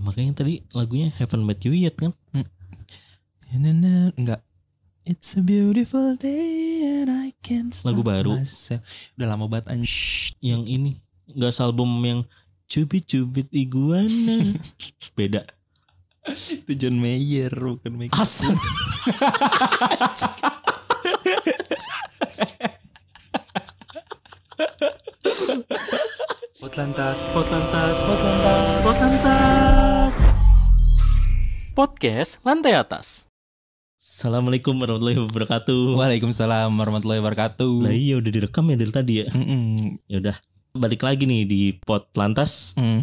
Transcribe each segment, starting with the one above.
Ya, makanya tadi lagunya Haven't Met You Yet kan? Nah, enggak. It's a beautiful day and I can't stop Lagu baru. myself. Udah lama banget anjing. Yang ini nggak album yang cubit-cubit iguana. Beda. Itu John Mayer bukan Michael. Asal. Potlantas, Potlantas, Potlantas, Potlantas. Podcast lantai atas. Assalamualaikum warahmatullahi wabarakatuh. Waalaikumsalam warahmatullahi wabarakatuh. Lah iya udah direkam ya dari tadi ya. Mm-mm. Ya udah balik lagi nih di pot lantas. Mm.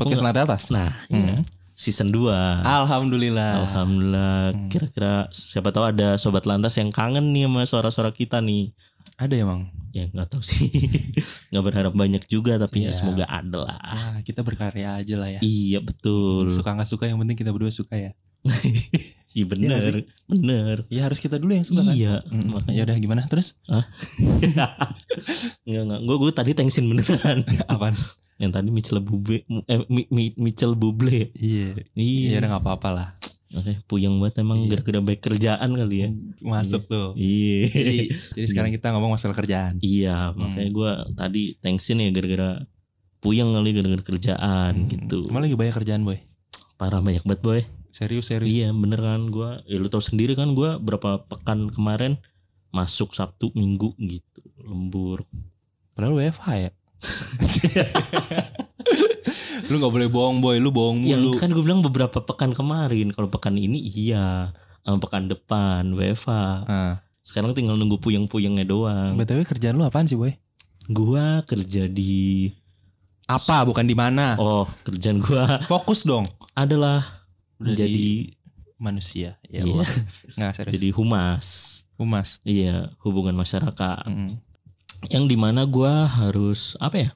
Podcast lantai atas. Nah, iya. season 2. Alhamdulillah. Alhamdulillah. Kira-kira siapa tahu ada sobat lantas yang kangen nih sama suara-suara kita nih. Ada ya, Mang? Ya nggak tahu sih. nggak berharap banyak juga tapi ya Iya. semoga ada lah. Ah, kita berkarya aja lah ya. Iya betul. Suka nggak suka yang penting kita berdua suka ya. Iya Iya nggak bener, bener. Ya harus kita dulu yang suka kan. Iya. Mm, Makanya Ya udah gimana terus? Hah? Enggak enggak. Gue gue tadi tensin beneran. Apaan? Yang tadi Mitchell Buble eh Mi- Mi- Mitchell Buble. Iya. Ya Iya. udah nggak apa-apa lah. Oke, puyeng banget emang gara-gara baik kerjaan kali ya. Masuk tuh. Iya. Jadi, jadi sekarang kita ngomong masalah kerjaan. Iya, makanya gue tadi tensin ya gara-gara puyeng kali gara-gara kerjaan gitu. Cuma lagi banyak kerjaan boy. Parah banyak banget boy. Serius serius. Iya bener kan gue. Ya lu tau sendiri kan gue berapa pekan kemarin masuk Sabtu Minggu gitu lembur. Padahal WFH ya. lu nggak boleh bohong boy, lu bohong Yang mulu. kan gue bilang beberapa pekan kemarin. Kalau pekan ini iya. Sama pekan depan WFA. Nah, Sekarang tinggal nunggu puyeng-puyengnya doang. btw kerjaan lu apaan sih boy? Gua kerja di Apa bukan di mana? oh kerjaan gua Fokus dong. adalah Udah jadi Manusia. Ya Iya. Nggak serius. jadi humas. Humas. Iya hubungan masyarakat. Mm. Yang di mana gua harus apa ya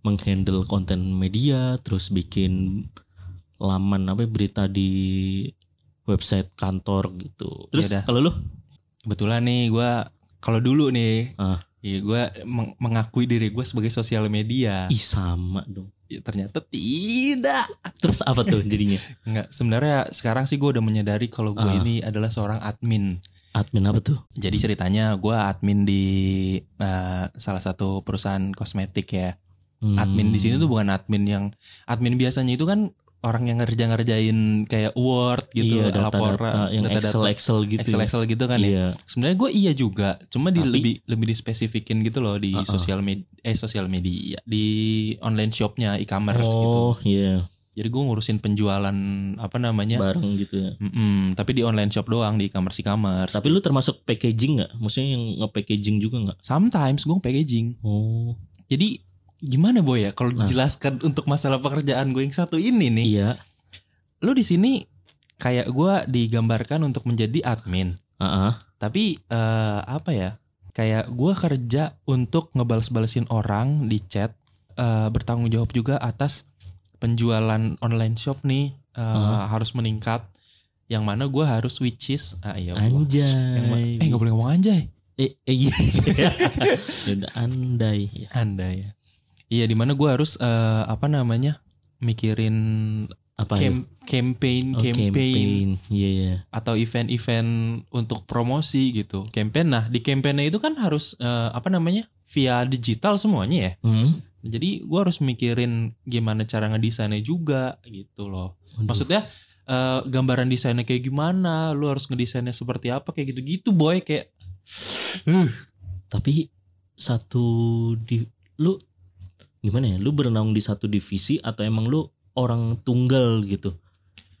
menghandle konten media, terus bikin laman apa ya, berita di website kantor gitu. Terus Iya dah. kalau lu Kebetulan nih gua kalau dulu nih, ah, ya gue mengakui diri gue sebagai sosial media. ih sama dong. Ya, ternyata tidak. Terus apa tuh jadinya? Nggak, sebenarnya sekarang sih gue udah menyadari kalau gue Ah. ini adalah seorang admin. Admin apa tuh? Jadi ceritanya gue admin di eh, salah satu perusahaan kosmetik ya. Hmm. Admin di sini tuh bukan admin yang admin biasanya itu kan orang yang ngerja ngerjain kayak Word gitu, iya, data-data laporan, yang data-data, Excel Excel gitu. Excel ya. Excel gitu kan ya. Iya. Sebenarnya gue iya juga, cuma di lebih lebih dispesifikin gitu loh di Uh-uh. sosial media, eh sosial media di online shopnya e-commerce gitu. Oh iya, Jadi gue ngurusin penjualan apa namanya, bareng gitu ya. Mm-mm, tapi di online shop doang di e-commerce e-commerce. Tapi lu termasuk packaging nggak? Maksudnya yang nge-packaging juga nggak? Sometimes gue packaging. Oh, Jadi gimana boy ya kalau Nah. dijelaskan untuk masalah pekerjaan gue yang satu ini nih. iya. Lu di sini kayak gue digambarkan untuk menjadi admin. Ah, ah. Tapi eh, apa ya? Kayak gue kerja untuk ngebales-balesin orang di chat, eh, bertanggung jawab juga atas penjualan online shop nih eh, Ah. harus meningkat. Yang mana gue harus which is, ah, iya. Yang Anjay. eh nggak boleh ngomong anjay. Eh, eh, iya. Udah andai. Ya. Anda ya. Iya, di mana gue harus eh, apa namanya mikirin Apa ya? cam- campaign, Oh, campaign, Iya, iya. atau event-event untuk promosi gitu. Campaign, nah di campaignnya itu kan harus eh, apa namanya via digital semuanya ya. Hmm? Jadi gue harus mikirin gimana cara ngedesainnya juga gitu loh. Waduh. Maksudnya eh, gambaran desainnya kayak gimana, lu harus ngedesainnya seperti apa kayak gitu-gitu boy kayak. Uh, Tapi satu di lu gimana ya? Lu bernaung di satu divisi atau emang lu orang tunggal gitu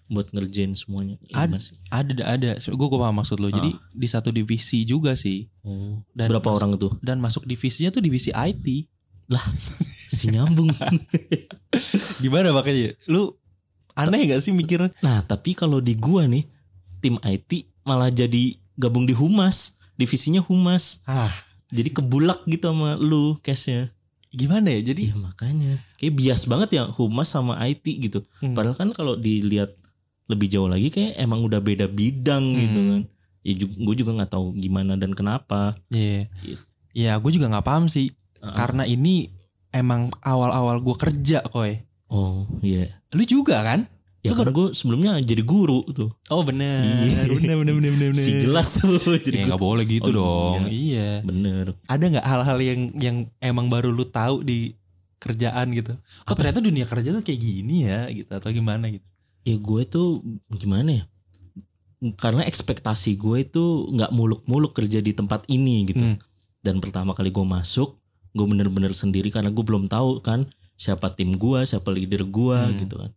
buat ngerjain semuanya? Ad- Gimana sih? ada ada, gue gue paham maksud lo. Jadi di satu divisi juga sih. Oh, Dan berapa orang tuh? dan masuk divisinya tuh divisi IT. Lah, si nyambung. Gimana makanya? Lu aneh gak sih mikir? Nah, tapi kalau di gua nih, tim IT malah jadi gabung di humas, divisinya humas. Ah, Jadi kebulak gitu sama lu case-nya. Gimana ya? Jadi Iya makanya. Kayak bias banget ya humas sama IT gitu. Hmm. Padahal kan kalau dilihat lebih jauh lagi kayak emang udah beda bidang gitu Hmm. kan. Ya gue juga nggak tahu gimana dan kenapa. Iya. Gitu. Ya, gue juga nggak paham sih. Uh-uh. Karena ini emang awal-awal gue kerja, koy. Oh iya. Lu juga kan? Ya kan gue sebelumnya jadi guru tuh. Oh bener. Iya. bener bener bener bener. bener. Si jelas tuh jadi Ya nggak boleh gitu Oh, dong. Iya. Bener. Ada nggak hal-hal yang yang emang baru lu tahu di kerjaan gitu? Oh ternyata dunia kerja tuh kayak gini ya gitu atau gimana gitu? Ya gue tuh gimana ya? Karena ekspektasi gue itu nggak muluk-muluk kerja di tempat ini gitu. Hmm. Dan pertama kali gue masuk, gue bener-bener sendiri karena gue belum tahu kan siapa tim gue, siapa leader gue Hmm. gitu kan.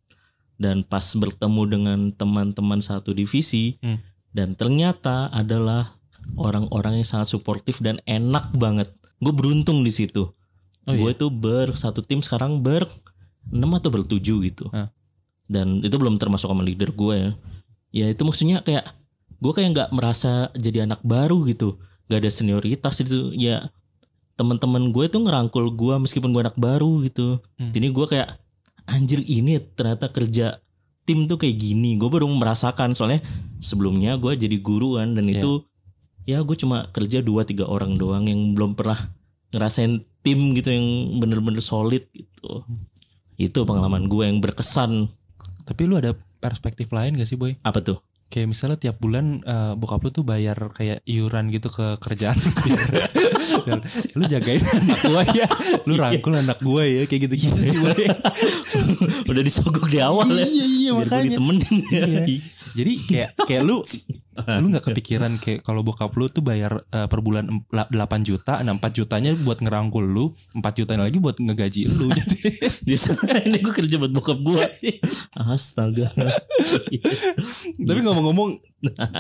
Dan pas bertemu dengan teman-teman satu divisi, Hmm. dan ternyata adalah orang-orang yang sangat suportif dan enak banget. Gue beruntung di situ. Oh, gue iya? tuh ber satu tim sekarang ber enam atau bertujuh gitu. Hah. Dan itu belum termasuk sama leader gue ya. Ya itu maksudnya kayak gue kayak nggak merasa jadi anak baru gitu. Gak ada senioritas itu. Ya teman-teman gue tuh ngerangkul gue meskipun gue anak baru gitu. Hmm. Jadi gue kayak anjir ini ternyata kerja tim tuh kayak gini. Gue baru merasakan soalnya sebelumnya gue jadi guru kan dan Iya. itu ya gue cuma kerja dua tiga orang doang yang belum pernah ngerasain tim gitu yang bener-bener solid gitu. Itu pengalaman gue yang berkesan. Tapi lu ada perspektif lain gak sih boy? Apa tuh? Kayak misalnya tiap bulan eh, bokap lu tuh bayar kayak iuran gitu ke kerjaan Dan Lu jagain anak gua ya Lu rangkul anak gua ya Kayak gitu-gitu sih boy Udah disogok di awal ya. Iya, iya, Biar makanya. ya. Iya. Jadi kayak kayak lu lu nggak kepikiran kayak kalau bokap lu tuh bayar eh, per bulan em- la- 8 juta, nah 4 jutanya buat ngerangkul lu, 4 jutanya lagi buat ngegaji lu. Jadi ini gue kerja buat bokap gue. Astaga. tapi ngomong-ngomong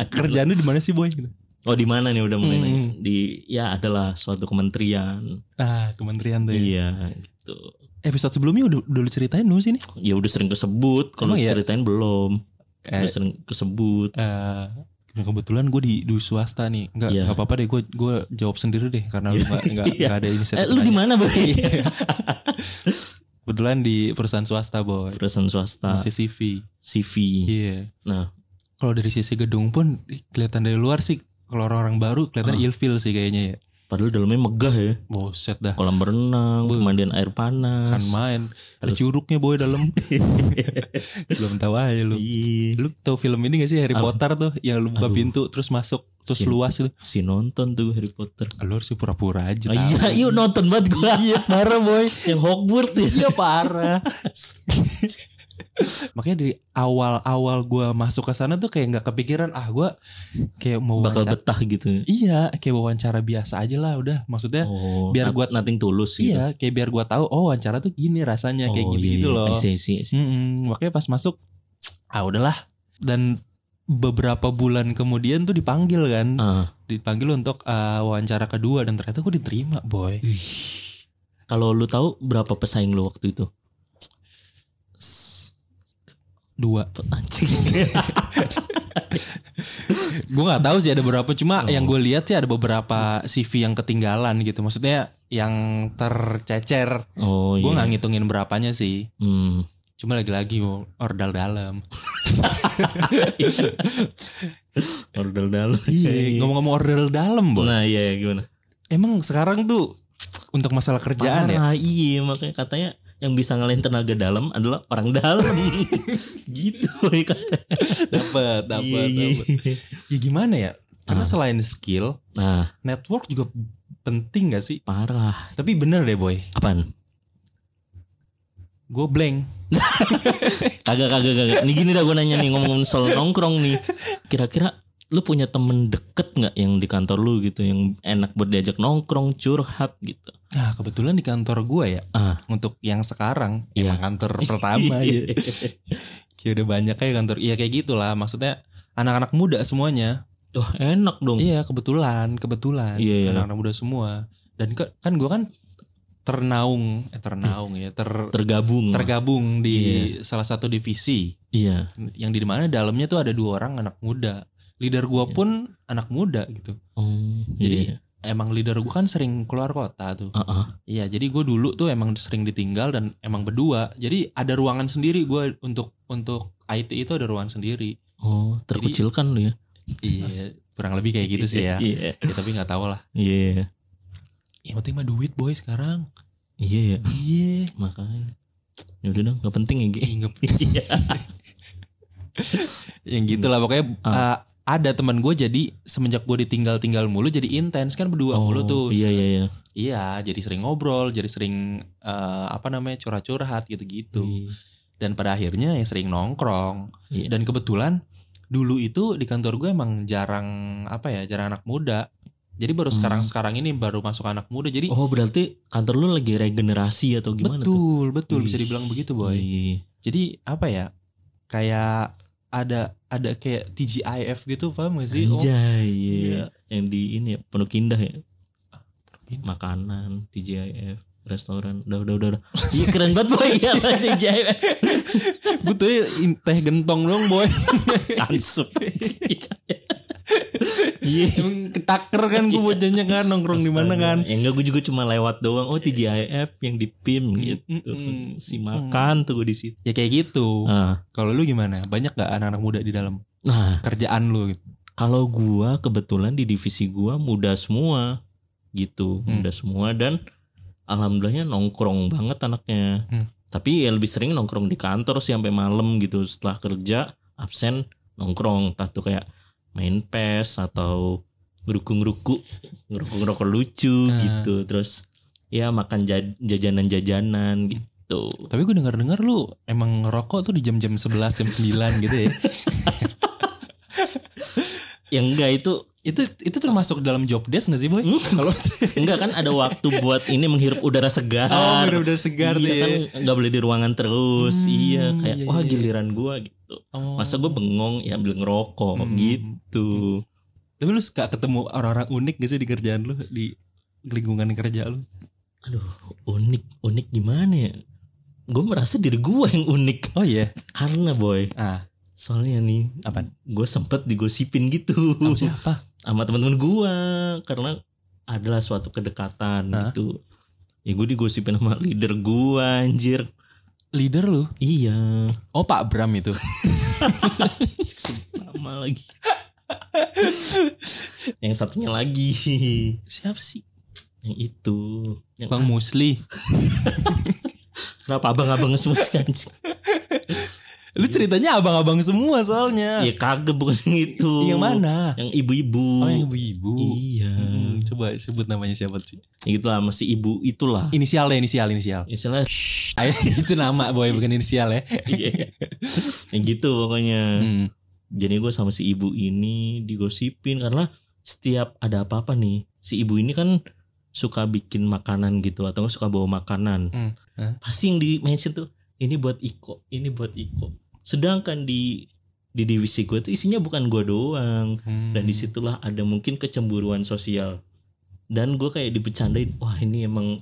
kerjaan lu di mana sih boy? Gitu. Oh di mana nih udah mulai Hmm. nanya? Di ya adalah suatu kementerian. Ah, kementerian tuh ya. Iya gitu. Episode sebelumnya udah, udah lu ceritain belum sih nih? Ya udah sering kesebut. Kalau iya? ceritain belum. Eh. Udah sering kesebut. Eh, kebetulan gue di, di swasta nih, nggak Iya. nggak apa-apa deh, gue gue jawab sendiri deh karena lu nggak nggak Iya. nggak ada inisiatif. Eh lu di mana boy? Kebetulan di perusahaan swasta boy, Perusahaan swasta. masih CV. CV. Iya. Nah Kalau dari sisi gedung pun ih, kelihatan dari luar sih, kalau orang-orang baru kelihatan Ah. ilfil sih kayaknya ya. Padahal dalamnya megah ya. Buset dah, Kolam berenang, pemandian air kan panas. main. Ada curugnya boy dalam. Belum tahu aja lu. Iya. Lu tahu film ini gak sih Harry Potter tuh yang lu buka Aduh. pintu terus masuk terus Si- luas gitu. Si nonton tuh Harry Potter. Lu harus pura-pura aja. Oh, iya, yuk nonton banget gue. Iya, parah boy. Yang Hogwarts ya. Iya parah. Makanya dari awal-awal gua masuk ke sana tuh kayak nggak kepikiran ah gua kayak mau Bakal wawancara. betah gitu. ya. Iya, kayak wawancara biasa aja lah udah. Maksudnya Oh, biar gua nating tulus gitu. iya, kayak biar gua tahu oh wawancara tuh gini rasanya kayak Oh, gitu-gitu iya. loh. I see, I see, I see. Mm-mm, makanya pas masuk ah udahlah. Dan beberapa bulan kemudian tuh dipanggil kan. Ah, Dipanggil untuk uh, wawancara kedua dan ternyata gue diterima, boy. kalau lu tahu berapa pesaing lu waktu itu? Dua. Anjing. gue nggak tahu sih ada berapa cuma Oh. yang gue lihat sih ada beberapa CV yang ketinggalan gitu maksudnya yang tercecer Oh gue iya. nggak ngitungin berapanya sih Hmm. cuma lagi-lagi ordal dalam Ordal dalam. iya ngomong-ngomong ordal dalam boy Nah, iya gimana? emang sekarang tuh untuk masalah kerjaan ya Parah, iya makanya katanya yang bisa ngalahin tenaga dalam adalah orang dalam. gitu dapat dapat Iya, dapat ya gimana ya karena selain skill Nah, network juga penting gak sih parah. tapi bener deh boy Apaan? gue blank Kagak kagak kagak. Nih gini dah gue nanya nih ngomong soal nongkrong nih. Kira-kira lu punya temen deket nggak yang di kantor lu gitu yang enak buat diajak nongkrong curhat gitu? nah kebetulan di kantor gue ya Ah, untuk yang sekarang Iya. emang kantor pertama ya. kayak udah banyak kayak kantor iya kayak gitulah maksudnya anak-anak muda semuanya Wah enak dong. iya kebetulan kebetulan Iya, iya. anak-anak muda semua dan ke- kan gue kan ternaung eh ternaung ya ter Tergabung. tergabung di salah satu divisi iya. yang di mana dalamnya tuh ada dua orang anak muda leader gue pun anak muda gitu Oh, jadi iya. emang leader gue kan sering keluar kota tuh Ah, ah. Iya, jadi gue dulu tuh emang sering ditinggal dan emang berdua. Jadi ada ruangan sendiri gue untuk untuk IT itu ada ruangan sendiri. Oh, terkucilkan lu ya? Iya, kurang lebih kayak gitu sih ya. Iya. Ya, tapi nggak tahu lah. Iya. Yang penting mah duit boy sekarang. Iya ya. Iya. Makanya. ya udah dong nggak penting ya. Iya. yang gitu lah pokoknya uh, ada teman gue jadi semenjak gue ditinggal-tinggal mulu jadi intens kan berdua mulu tuh. iya iya iya. Iya jadi sering ngobrol jadi sering eh, apa namanya curhat-curhat gitu-gitu. Dan pada akhirnya ya sering nongkrong. Iya. dan kebetulan dulu itu di kantor gue emang jarang apa ya jarang anak muda. Jadi baru sekarang sekarang ini baru masuk anak muda jadi oh berarti kantor lu lagi regenerasi atau gimana tuh? Betul betul bisa dibilang begitu boy. Iya. jadi apa ya kayak ada ada kayak TGIF gitu paham gak sih Oh, Anjay, iya. Yang di ini ya, Pondok Indah ya. Makanan, TGIF, restoran. Udah, udah, udah. udah. Iya keren banget boy ya TGIF. butuh teh gentong dong boy Kansup. Iya. emang ketaker kan gue bocahnya kan nongkrong di mana kan? Ya enggak gue juga cuma lewat doang. Oh TGIF yang di PIM gitu. Si makan tuh gue di situ. ya kayak gitu. Nah, kalau lu gimana? Banyak gak anak-anak muda di dalam nah kerjaan lu gitu? Kalau gua kebetulan di divisi gua muda semua gitu. Hmm. muda semua dan alhamdulillahnya nongkrong banget anaknya. Hmm. tapi ya lebih sering nongkrong di kantor sih sampai malam gitu. Setelah kerja absen nongkrong. Entah tuh kayak main pes atau ngerukuk-ngerukuk ngerukuk-ngerokok lucu Ah. gitu. Terus ya makan ja- jajanan-jajanan gitu. Tapi gue dengar-dengar lu emang ngerokok tuh di jam-jam 11 jam 9 gitu ya yang enggak itu itu itu termasuk dalam job desk gak sih boy? Kalau enggak kan ada waktu buat ini menghirup udara segar. Oh bener-bener segar tuh iya ya. kan nggak boleh di ruangan terus. Hmm, iya kayak iya, wah iya. giliran gua gitu. Oh. masa gua bengong? Ya ambil ngerokok Hmm. gitu. Tapi lu suka ketemu orang-orang unik gak sih di kerjaan lu di lingkungan kerja lu? Aduh unik unik gimana ya? Gue merasa diri gua yang unik. Oh iya? Karena boy ah soalnya nih apa? gue sempet digosipin gitu. Sama siapa? Sama teman-teman gua karena adalah suatu kedekatan Hah? gitu. Ya gue digosipin sama leader gua anjir. Leader lu? Iya. Oh Pak Bram itu? Sama lagi. Yang satunya lagi. Siapa sih? Yang itu. Yang Bang Musli. Kenapa abang-abang semua sih anjing lu ceritanya abang-abang semua soalnya. Ya kagak bukan itu yang mana? Yang ibu-ibu. Oh yang ibu-ibu. Iya. Hmm, coba sebut namanya siapa sih? Ya gitu lah masih ibu itulah. Inisial deh inisial inisial. Ayo, itu nama boy bukan inisial ya. Iya. yang gitu pokoknya. Hmm. jadi gue sama si ibu ini digosipin karena setiap ada apa-apa nih si ibu ini kan suka bikin makanan gitu atau suka bawa makanan. Hmm. Hah? pasti yang di mention tuh ini buat Iko ini buat Iko sedangkan di di divisi gue tuh isinya bukan gue doang. Hmm. dan di situlah ada mungkin kecemburuan sosial. Dan gue kayak dibecandain wah ini emang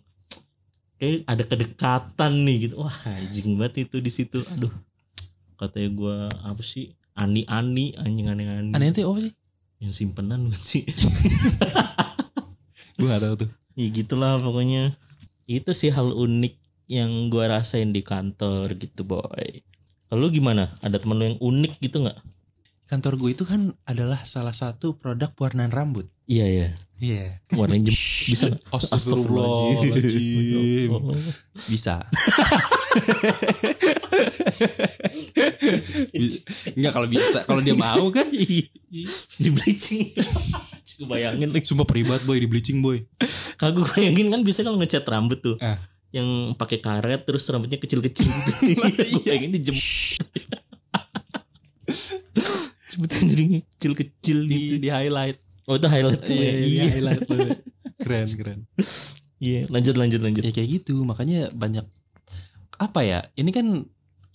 kayak ada kedekatan nih gitu. Wah anjing banget itu di situ. Aduh katanya gue apa sih? Ani ani anjing aneh aneh aneh itu apa sih? Yang simpenan bukan sih? Gue gak tahu tuh. Ya gitulah pokoknya. Itu sih hal unik yang gue rasain di kantor gitu boy kalau lu gimana? Ada teman lu yang unik gitu nggak? Kantor gue itu kan adalah salah satu produk pewarnaan rambut. Iya iya. Iya. Warna jem bisa? Astagfirullahaladzim. Bisa. Enggak kalau bisa. Kalau dia mau kan. Di bleaching. Bayangin sumpah privat boy. Di bleaching boy. Kagak bayangin kan bisa kalau ngecat rambut tuh. Ah yang pakai karet terus rambutnya kecil-kecil gitu. Gue bayangin di jem sebutan jadi kecil-kecil di gitu di highlight oh itu highlight tuh ya. iya, iya highlight boy. keren keren iya lanjut lanjut lanjut ya kayak gitu makanya banyak apa ya ini kan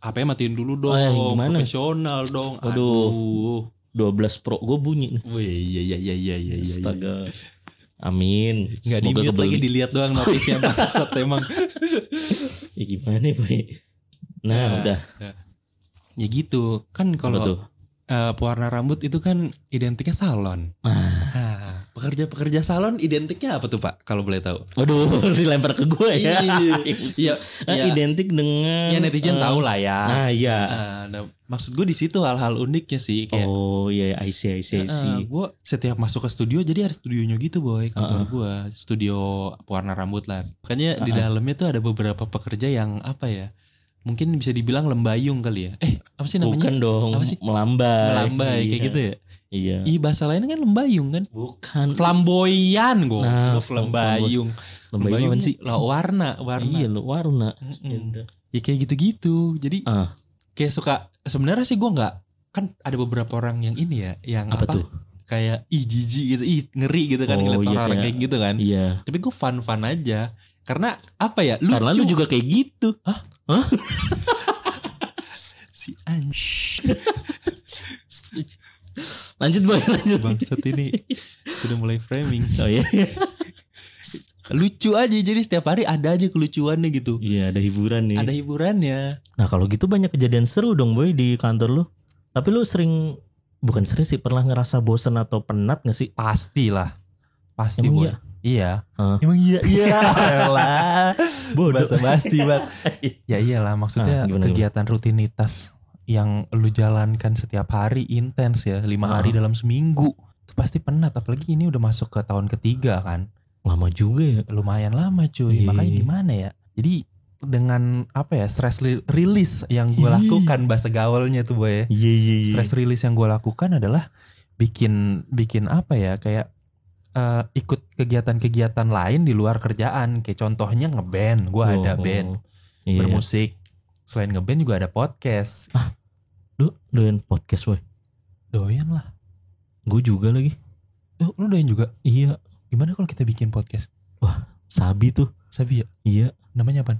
apa ya matiin dulu dong Oh, ya, gimana? profesional dong Waduh. aduh 12 pro gue bunyi nih Wih, iya iya iya iya iya iya. astaga amin. Nggak di Semoga mute lagi dilihat doang notifnya bangsat emang. ya gimana boy nah udah. Ya gitu. Kan kalau eh, pewarna rambut itu kan identiknya salon. Nah, pekerja-pekerja salon identiknya apa tuh, Pak? Kalau boleh tahu. Waduh, dilempar ke gue ya. Iya. Iya, Ah, iya. Identik dengan Ya netizen eh, tahu lah ya. Ah iya. Nah, nah, maksud gue di situ hal-hal uniknya sih kayak Oh iya, I see, I see, I see. gue setiap masuk ke studio jadi ada studionya gitu boy kantor gue studio pewarna rambut lah makanya di dalamnya tuh ada beberapa pekerja yang apa ya mungkin bisa dibilang lembayung kali ya. Eh, apa sih namanya? Bukan dong, Apa sih? melambai. Melambai kayak Iya. gitu ya. Iya. Ih, bahasa lainnya kan lembayung kan. Bukan. Flamboyan gue. Nah, lembayung. Lembayung apaan sih? lah warna, warna. Iya lo warna. Mm-mm. Yaudah. Ya kayak gitu-gitu. Jadi Ah, kayak suka sebenarnya sih gue nggak kan ada beberapa orang yang ini ya yang apa, apa, tuh? kayak ih jijik gitu ih ngeri gitu kan Oh, ngeliat iya, orang-orang kayak- kayak gitu kan Iya. tapi gue fun fun aja karena apa ya lucu Karena lu juga kayak gitu. si anj Lanjut boy, lanjut. bangsat ini sudah mulai framing Oh iya. lucu aja jadi setiap hari ada aja kelucuannya gitu Iya ada hiburan nih. ada hiburannya Nah kalau gitu banyak kejadian seru dong boy di kantor lu. Tapi lu sering bukan sering sih pernah ngerasa bosen atau penat gak sih? pastilah pasti Emang boy iya? Iya Hah? emang iya iya lah Bodoh. bahasa basi banget ya iyalah maksudnya Ah, gimana, kegiatan rutinitas yang lu jalankan setiap hari intens ya lima hari Ah. dalam seminggu itu pasti penat apalagi ini udah masuk ke tahun ketiga kan Lama juga ya. lumayan lama cuy Iya. makanya gimana ya jadi dengan apa ya stress release yang gue Iya. lakukan bahasa gaulnya tuh boy ya. Iya iya iya. stress release yang gue lakukan adalah bikin bikin apa ya kayak eh, ikut kegiatan-kegiatan lain di luar kerjaan kayak contohnya ngeband gue ada Oh, band Iya. bermusik selain ngeband juga ada podcast Lu doyan podcast boy. doyan lah Gue juga lagi. oh, lu doyan juga Iya. gimana kalau kita bikin podcast Sabi tuh. Sabi ya Iya. namanya apa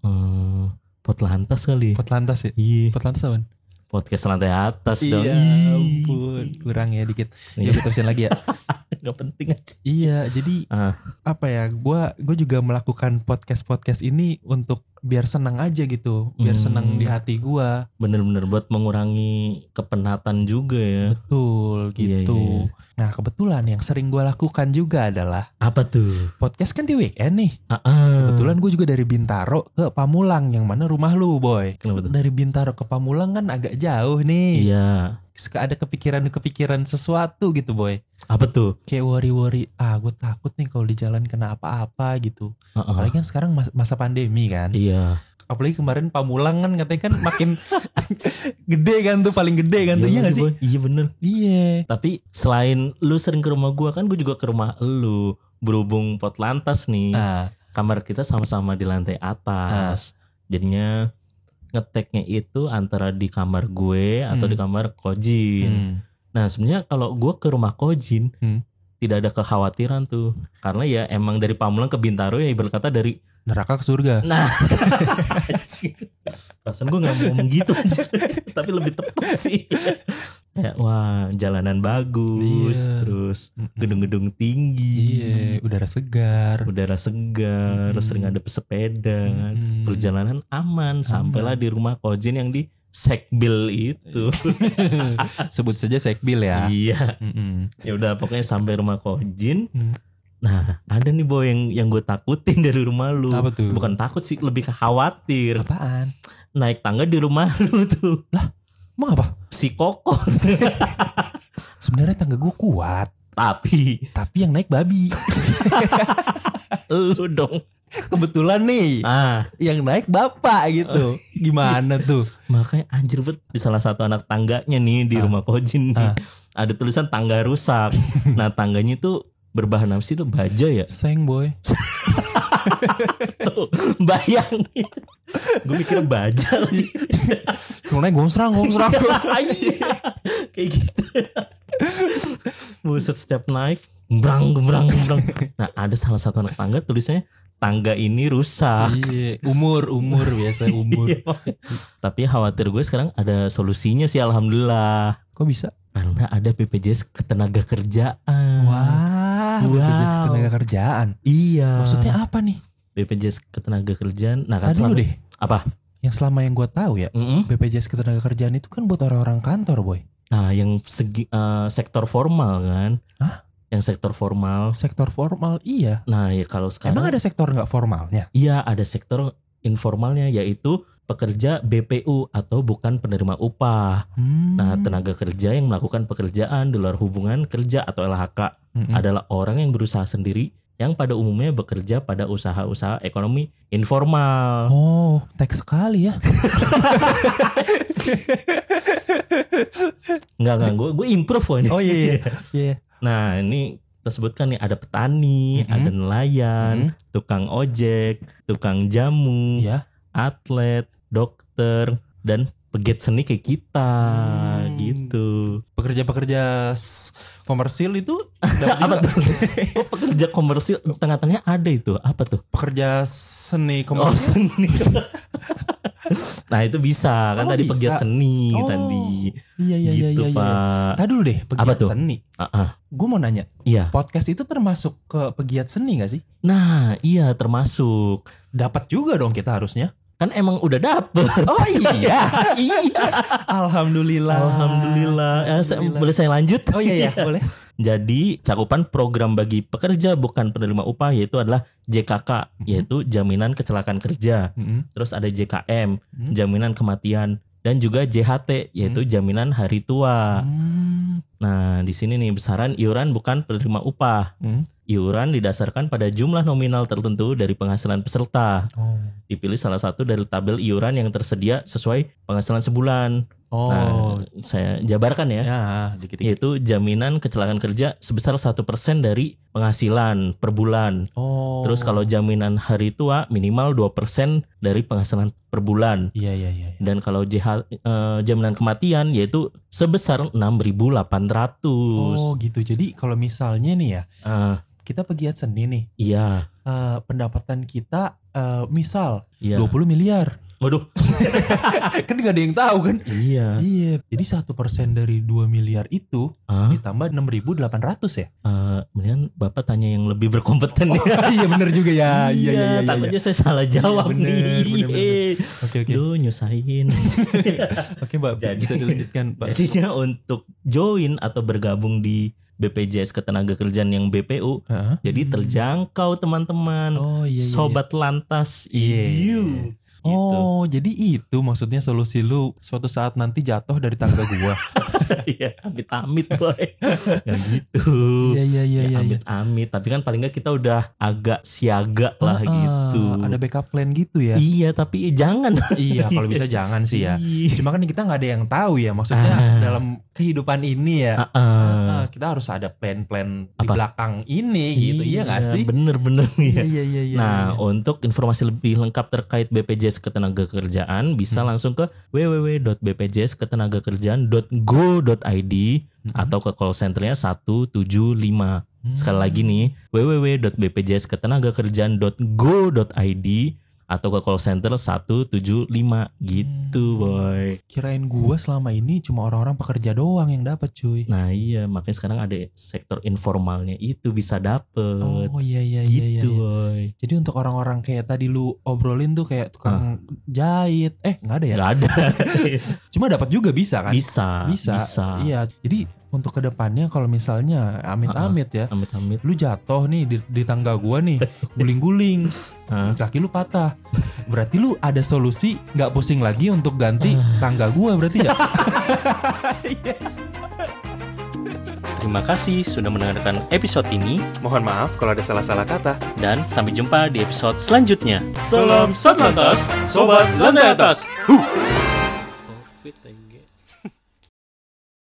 Hmm, pot lantas kali. Potlantas ya Iya. Potlantas apa Podcast lantai atas dong. iya ampun kurang ya dikit Iya. ya kita terusin lagi ya Gak penting aja. iya jadi Ah. apa ya gua gue juga melakukan podcast podcast ini untuk biar senang aja gitu biar Hmm. senang di hati gua Bener-bener buat mengurangi kepenatan juga ya. betul Iya, gitu iya. nah kebetulan yang sering gua lakukan juga adalah Apa tuh? podcast kan di weekend nih Ah, ah. kebetulan gue juga dari Bintaro ke Pamulang yang mana rumah lu boy Kenapa tuh? dari Bintaro ke Pamulang kan agak jauh nih Iya. Suka ada kepikiran-kepikiran sesuatu gitu boy Apa tuh? kayak worry-worry ah gue takut nih kalau di jalan kena apa-apa gitu Ah, ah. apalagi kan sekarang mas- masa pandemi kan Iya. apalagi kemarin Pamulang kan katanya kan makin gede kan tuh paling gede kan tuh iya gak lagi, sih Boy. Iya bener. iya Tapi selain lu sering ke rumah gua kan gue juga ke rumah lu. Berhubung pot lantas nih. nah Kamar kita sama-sama di lantai atas. Jadinya ngeteknya itu antara di kamar gue atau Hmm. di kamar Kojin. hmm. Nah sebenarnya kalau gue ke rumah Kojin Hmm. tidak ada kekhawatiran tuh karena ya emang dari Pamulang ke Bintaro ya ibarat kata dari neraka ke surga. Nah. Perasaan gue nggak mau ngomong gitu anjir. tapi lebih tepat sih. Ya wah jalanan bagus Iya. terus gedung-gedung tinggi. Iya udara segar. Udara segar Mm-mm. sering ada pesepeda Mm-mm. perjalanan aman. Sampailah di rumah Kojin yang di Sekbil itu. Sebut saja sekbil ya. Iya. Mm-mm. ya udah pokoknya sampai rumah Kojin. Hmm. Nah ada nih boy yang yang gue takutin dari rumah lu. Apa tuh? bukan takut sih lebih khawatir. Apaan? Naik tangga di rumah lu tuh. Emang apa si koko. Sebenarnya tangga gue kuat. Tapi? Tapi yang naik babi. Lu dong. Kebetulan nih ah. yang naik bapak gitu. Gimana tuh? Makanya anjir bet di salah satu anak tangganya nih di rumah Kojin nih, Ah. ada tulisan tangga rusak. Nah tangganya tuh berbahan apa sih itu? Baja ya? Seng boy. Tuh bayangin. Gue mikir baja lagi. Naik gomsrang gomsrang Iya, kayak gitu. Buset setiap naik gembrang gembrang gembrang. Nah ada salah satu anak tangga tulisnya tangga ini rusak. Iya umur umur biasa umur. Iya. tapi khawatir gue sekarang ada solusinya sih alhamdulillah. Kok bisa? Karena ada BPJS ketenaga kerjaan wah Wow. BPJS ketenaga kerjaan iya. Maksudnya apa nih? BPJS ketenaga kerjaan nah kan Tadi selama- deh. Apa? Yang selama yang gue tahu ya Mm-mm. BPJS ketenaga kerjaan itu kan buat orang-orang kantor boy. Nah yang segi eh, sektor formal kan. Hah? yang sektor formal. Sektor formal iya. Nah ya kalau sekarang emang ada sektor nggak formalnya? Iya, ada sektor informalnya yaitu pekerja BPU atau bukan penerima upah. Hmm. Nah, tenaga kerja yang melakukan pekerjaan di luar hubungan kerja atau LHK Mm-mm. adalah orang yang berusaha sendiri yang pada umumnya bekerja pada usaha-usaha ekonomi informal. Oh, teks sekali ya. Enggak enggak, gue gue improve kok ini. Oh iya iya. Iya. Nah ini tersebutkan nih ada petani, Mhm. ada nelayan, tukang ojek, tukang jamu, Iya. atlet, dokter, dan pegiat seni kayak kita Hmm. gitu. Pekerja-pekerja komersil itu apa tuh? Oh, pekerja komersil tengah-tengahnya ada itu. Apa tuh? pekerja seni Oh, komersil. seni. nah, itu bisa kan Oh, tadi bisa. pegiat seni Oh, tadi. Iya iya iya gitu, iya. iya. Pak. Nah dulu deh, pegiat Apa tuh? seni. Ah, ah. Gue mau nanya, Iya. podcast itu termasuk ke pegiat seni gak sih? Nah, iya termasuk. Dapat juga dong kita harusnya. Kan emang udah dapet. Oh iya. iya. Alhamdulillah. Alhamdulillah. Eh, Alhamdulillah. boleh saya lanjut? Oh iya iya, boleh. Jadi cakupan program bagi pekerja bukan penerima upah yaitu adalah JKK yaitu jaminan kecelakaan kerja. Mm-mm. Terus ada JKM, jaminan kematian dan juga JHT yaitu jaminan hari tua. Hmm. Nah, di sini nih besaran iuran bukan penerima upah. Hmm. Iuran didasarkan pada jumlah nominal tertentu dari penghasilan peserta. Oh. Dipilih salah satu dari tabel iuran yang tersedia sesuai penghasilan sebulan. Oh. Nah, saya jabarkan ya ya, dikit-dikit. yaitu jaminan kecelakaan kerja sebesar satu persen dari penghasilan per bulan. Oh. Terus kalau jaminan hari tua minimal 2% dari penghasilan per bulan. Iya iya iya. iya. Dan kalau JH, eh, jaminan kematian yaitu sebesar 6.800. Oh gitu. Jadi kalau misalnya nih ya, Eh, kita pegiat seni nih, iya, eh, pendapatan kita eh, misal iya. 20 miliar. Waduh. kan gak ada yang tahu kan? iya. Iya. Jadi satu persen dari 2 miliar itu Ah, ditambah 6.800 ya? eh, mendingan Bapak tanya yang lebih berkompeten ya. iya bener juga ya. Iya iya iya. takutnya iya. saya salah jawab bener, nih. bener, bener. Eh, Oke oke. Duh, nyusahin. Oke Mbak, Jadi- bisa dilanjutkan Pak. Jadinya untuk join atau bergabung di BPJS Ketenagakerjaan yang BPU Heeh. jadi terjangkau teman-teman. Oh iya iya. iya. Sobat lantas Iya. IU. Gitu. Oh, jadi itu maksudnya solusi lu suatu saat nanti jatuh dari tangga gua. Iya, amit-amit boy. Gitu. Iya iya iya Ya, iya. iya. amit-amit, tapi kan paling nggak kita udah agak siaga lah Ah, gitu. Ada backup plan gitu ya. Iya, tapi jangan. iya, kalau bisa jangan sih ya. Iya. Cuma kan kita nggak ada yang tahu ya maksudnya Ah. dalam kehidupan ini ya. Ah. ah, kita harus ada plan-plan di belakang ini gitu. Iya nggak sih? Bener-bener Iya ya. iya iya iya. Nah, iya. untuk informasi lebih lengkap terkait BPJS Ketenagakerjaan bisa Hmm. langsung ke www.bpjsketenagakerjaan.go.id Hmm. atau ke call centernya 175. Sekali lagi nih, www.bpjsketenagakerjaan.go.id atau ke call center 175 gitu, Hmm. boy. kirain gua selama ini cuma orang-orang pekerja doang yang dapat cuy. Nah, iya, makanya sekarang ada sektor informalnya itu bisa dapet. Oh iya iya iya iya. gitu, iya. boy. Jadi untuk orang-orang kayak tadi lu obrolin tuh kayak tukang jahit. Eh, nggak ada ya? Nggak ada. Cuma dapat juga bisa kan? bisa, bisa. bisa. Iya. Jadi untuk ke depannya kalau misalnya amit-amit ya, Amit-amit. lu jatuh nih di, di tangga gua nih, guling-guling, Hah? kaki lu patah. Berarti lu ada solusi nggak pusing lagi untuk ganti tangga gua berarti ya? Terima kasih sudah mendengarkan episode ini Mohon maaf kalau ada salah-salah kata. dan sampai jumpa di episode selanjutnya. Salam Satlantas, Sobat Lantai Atas. Huh.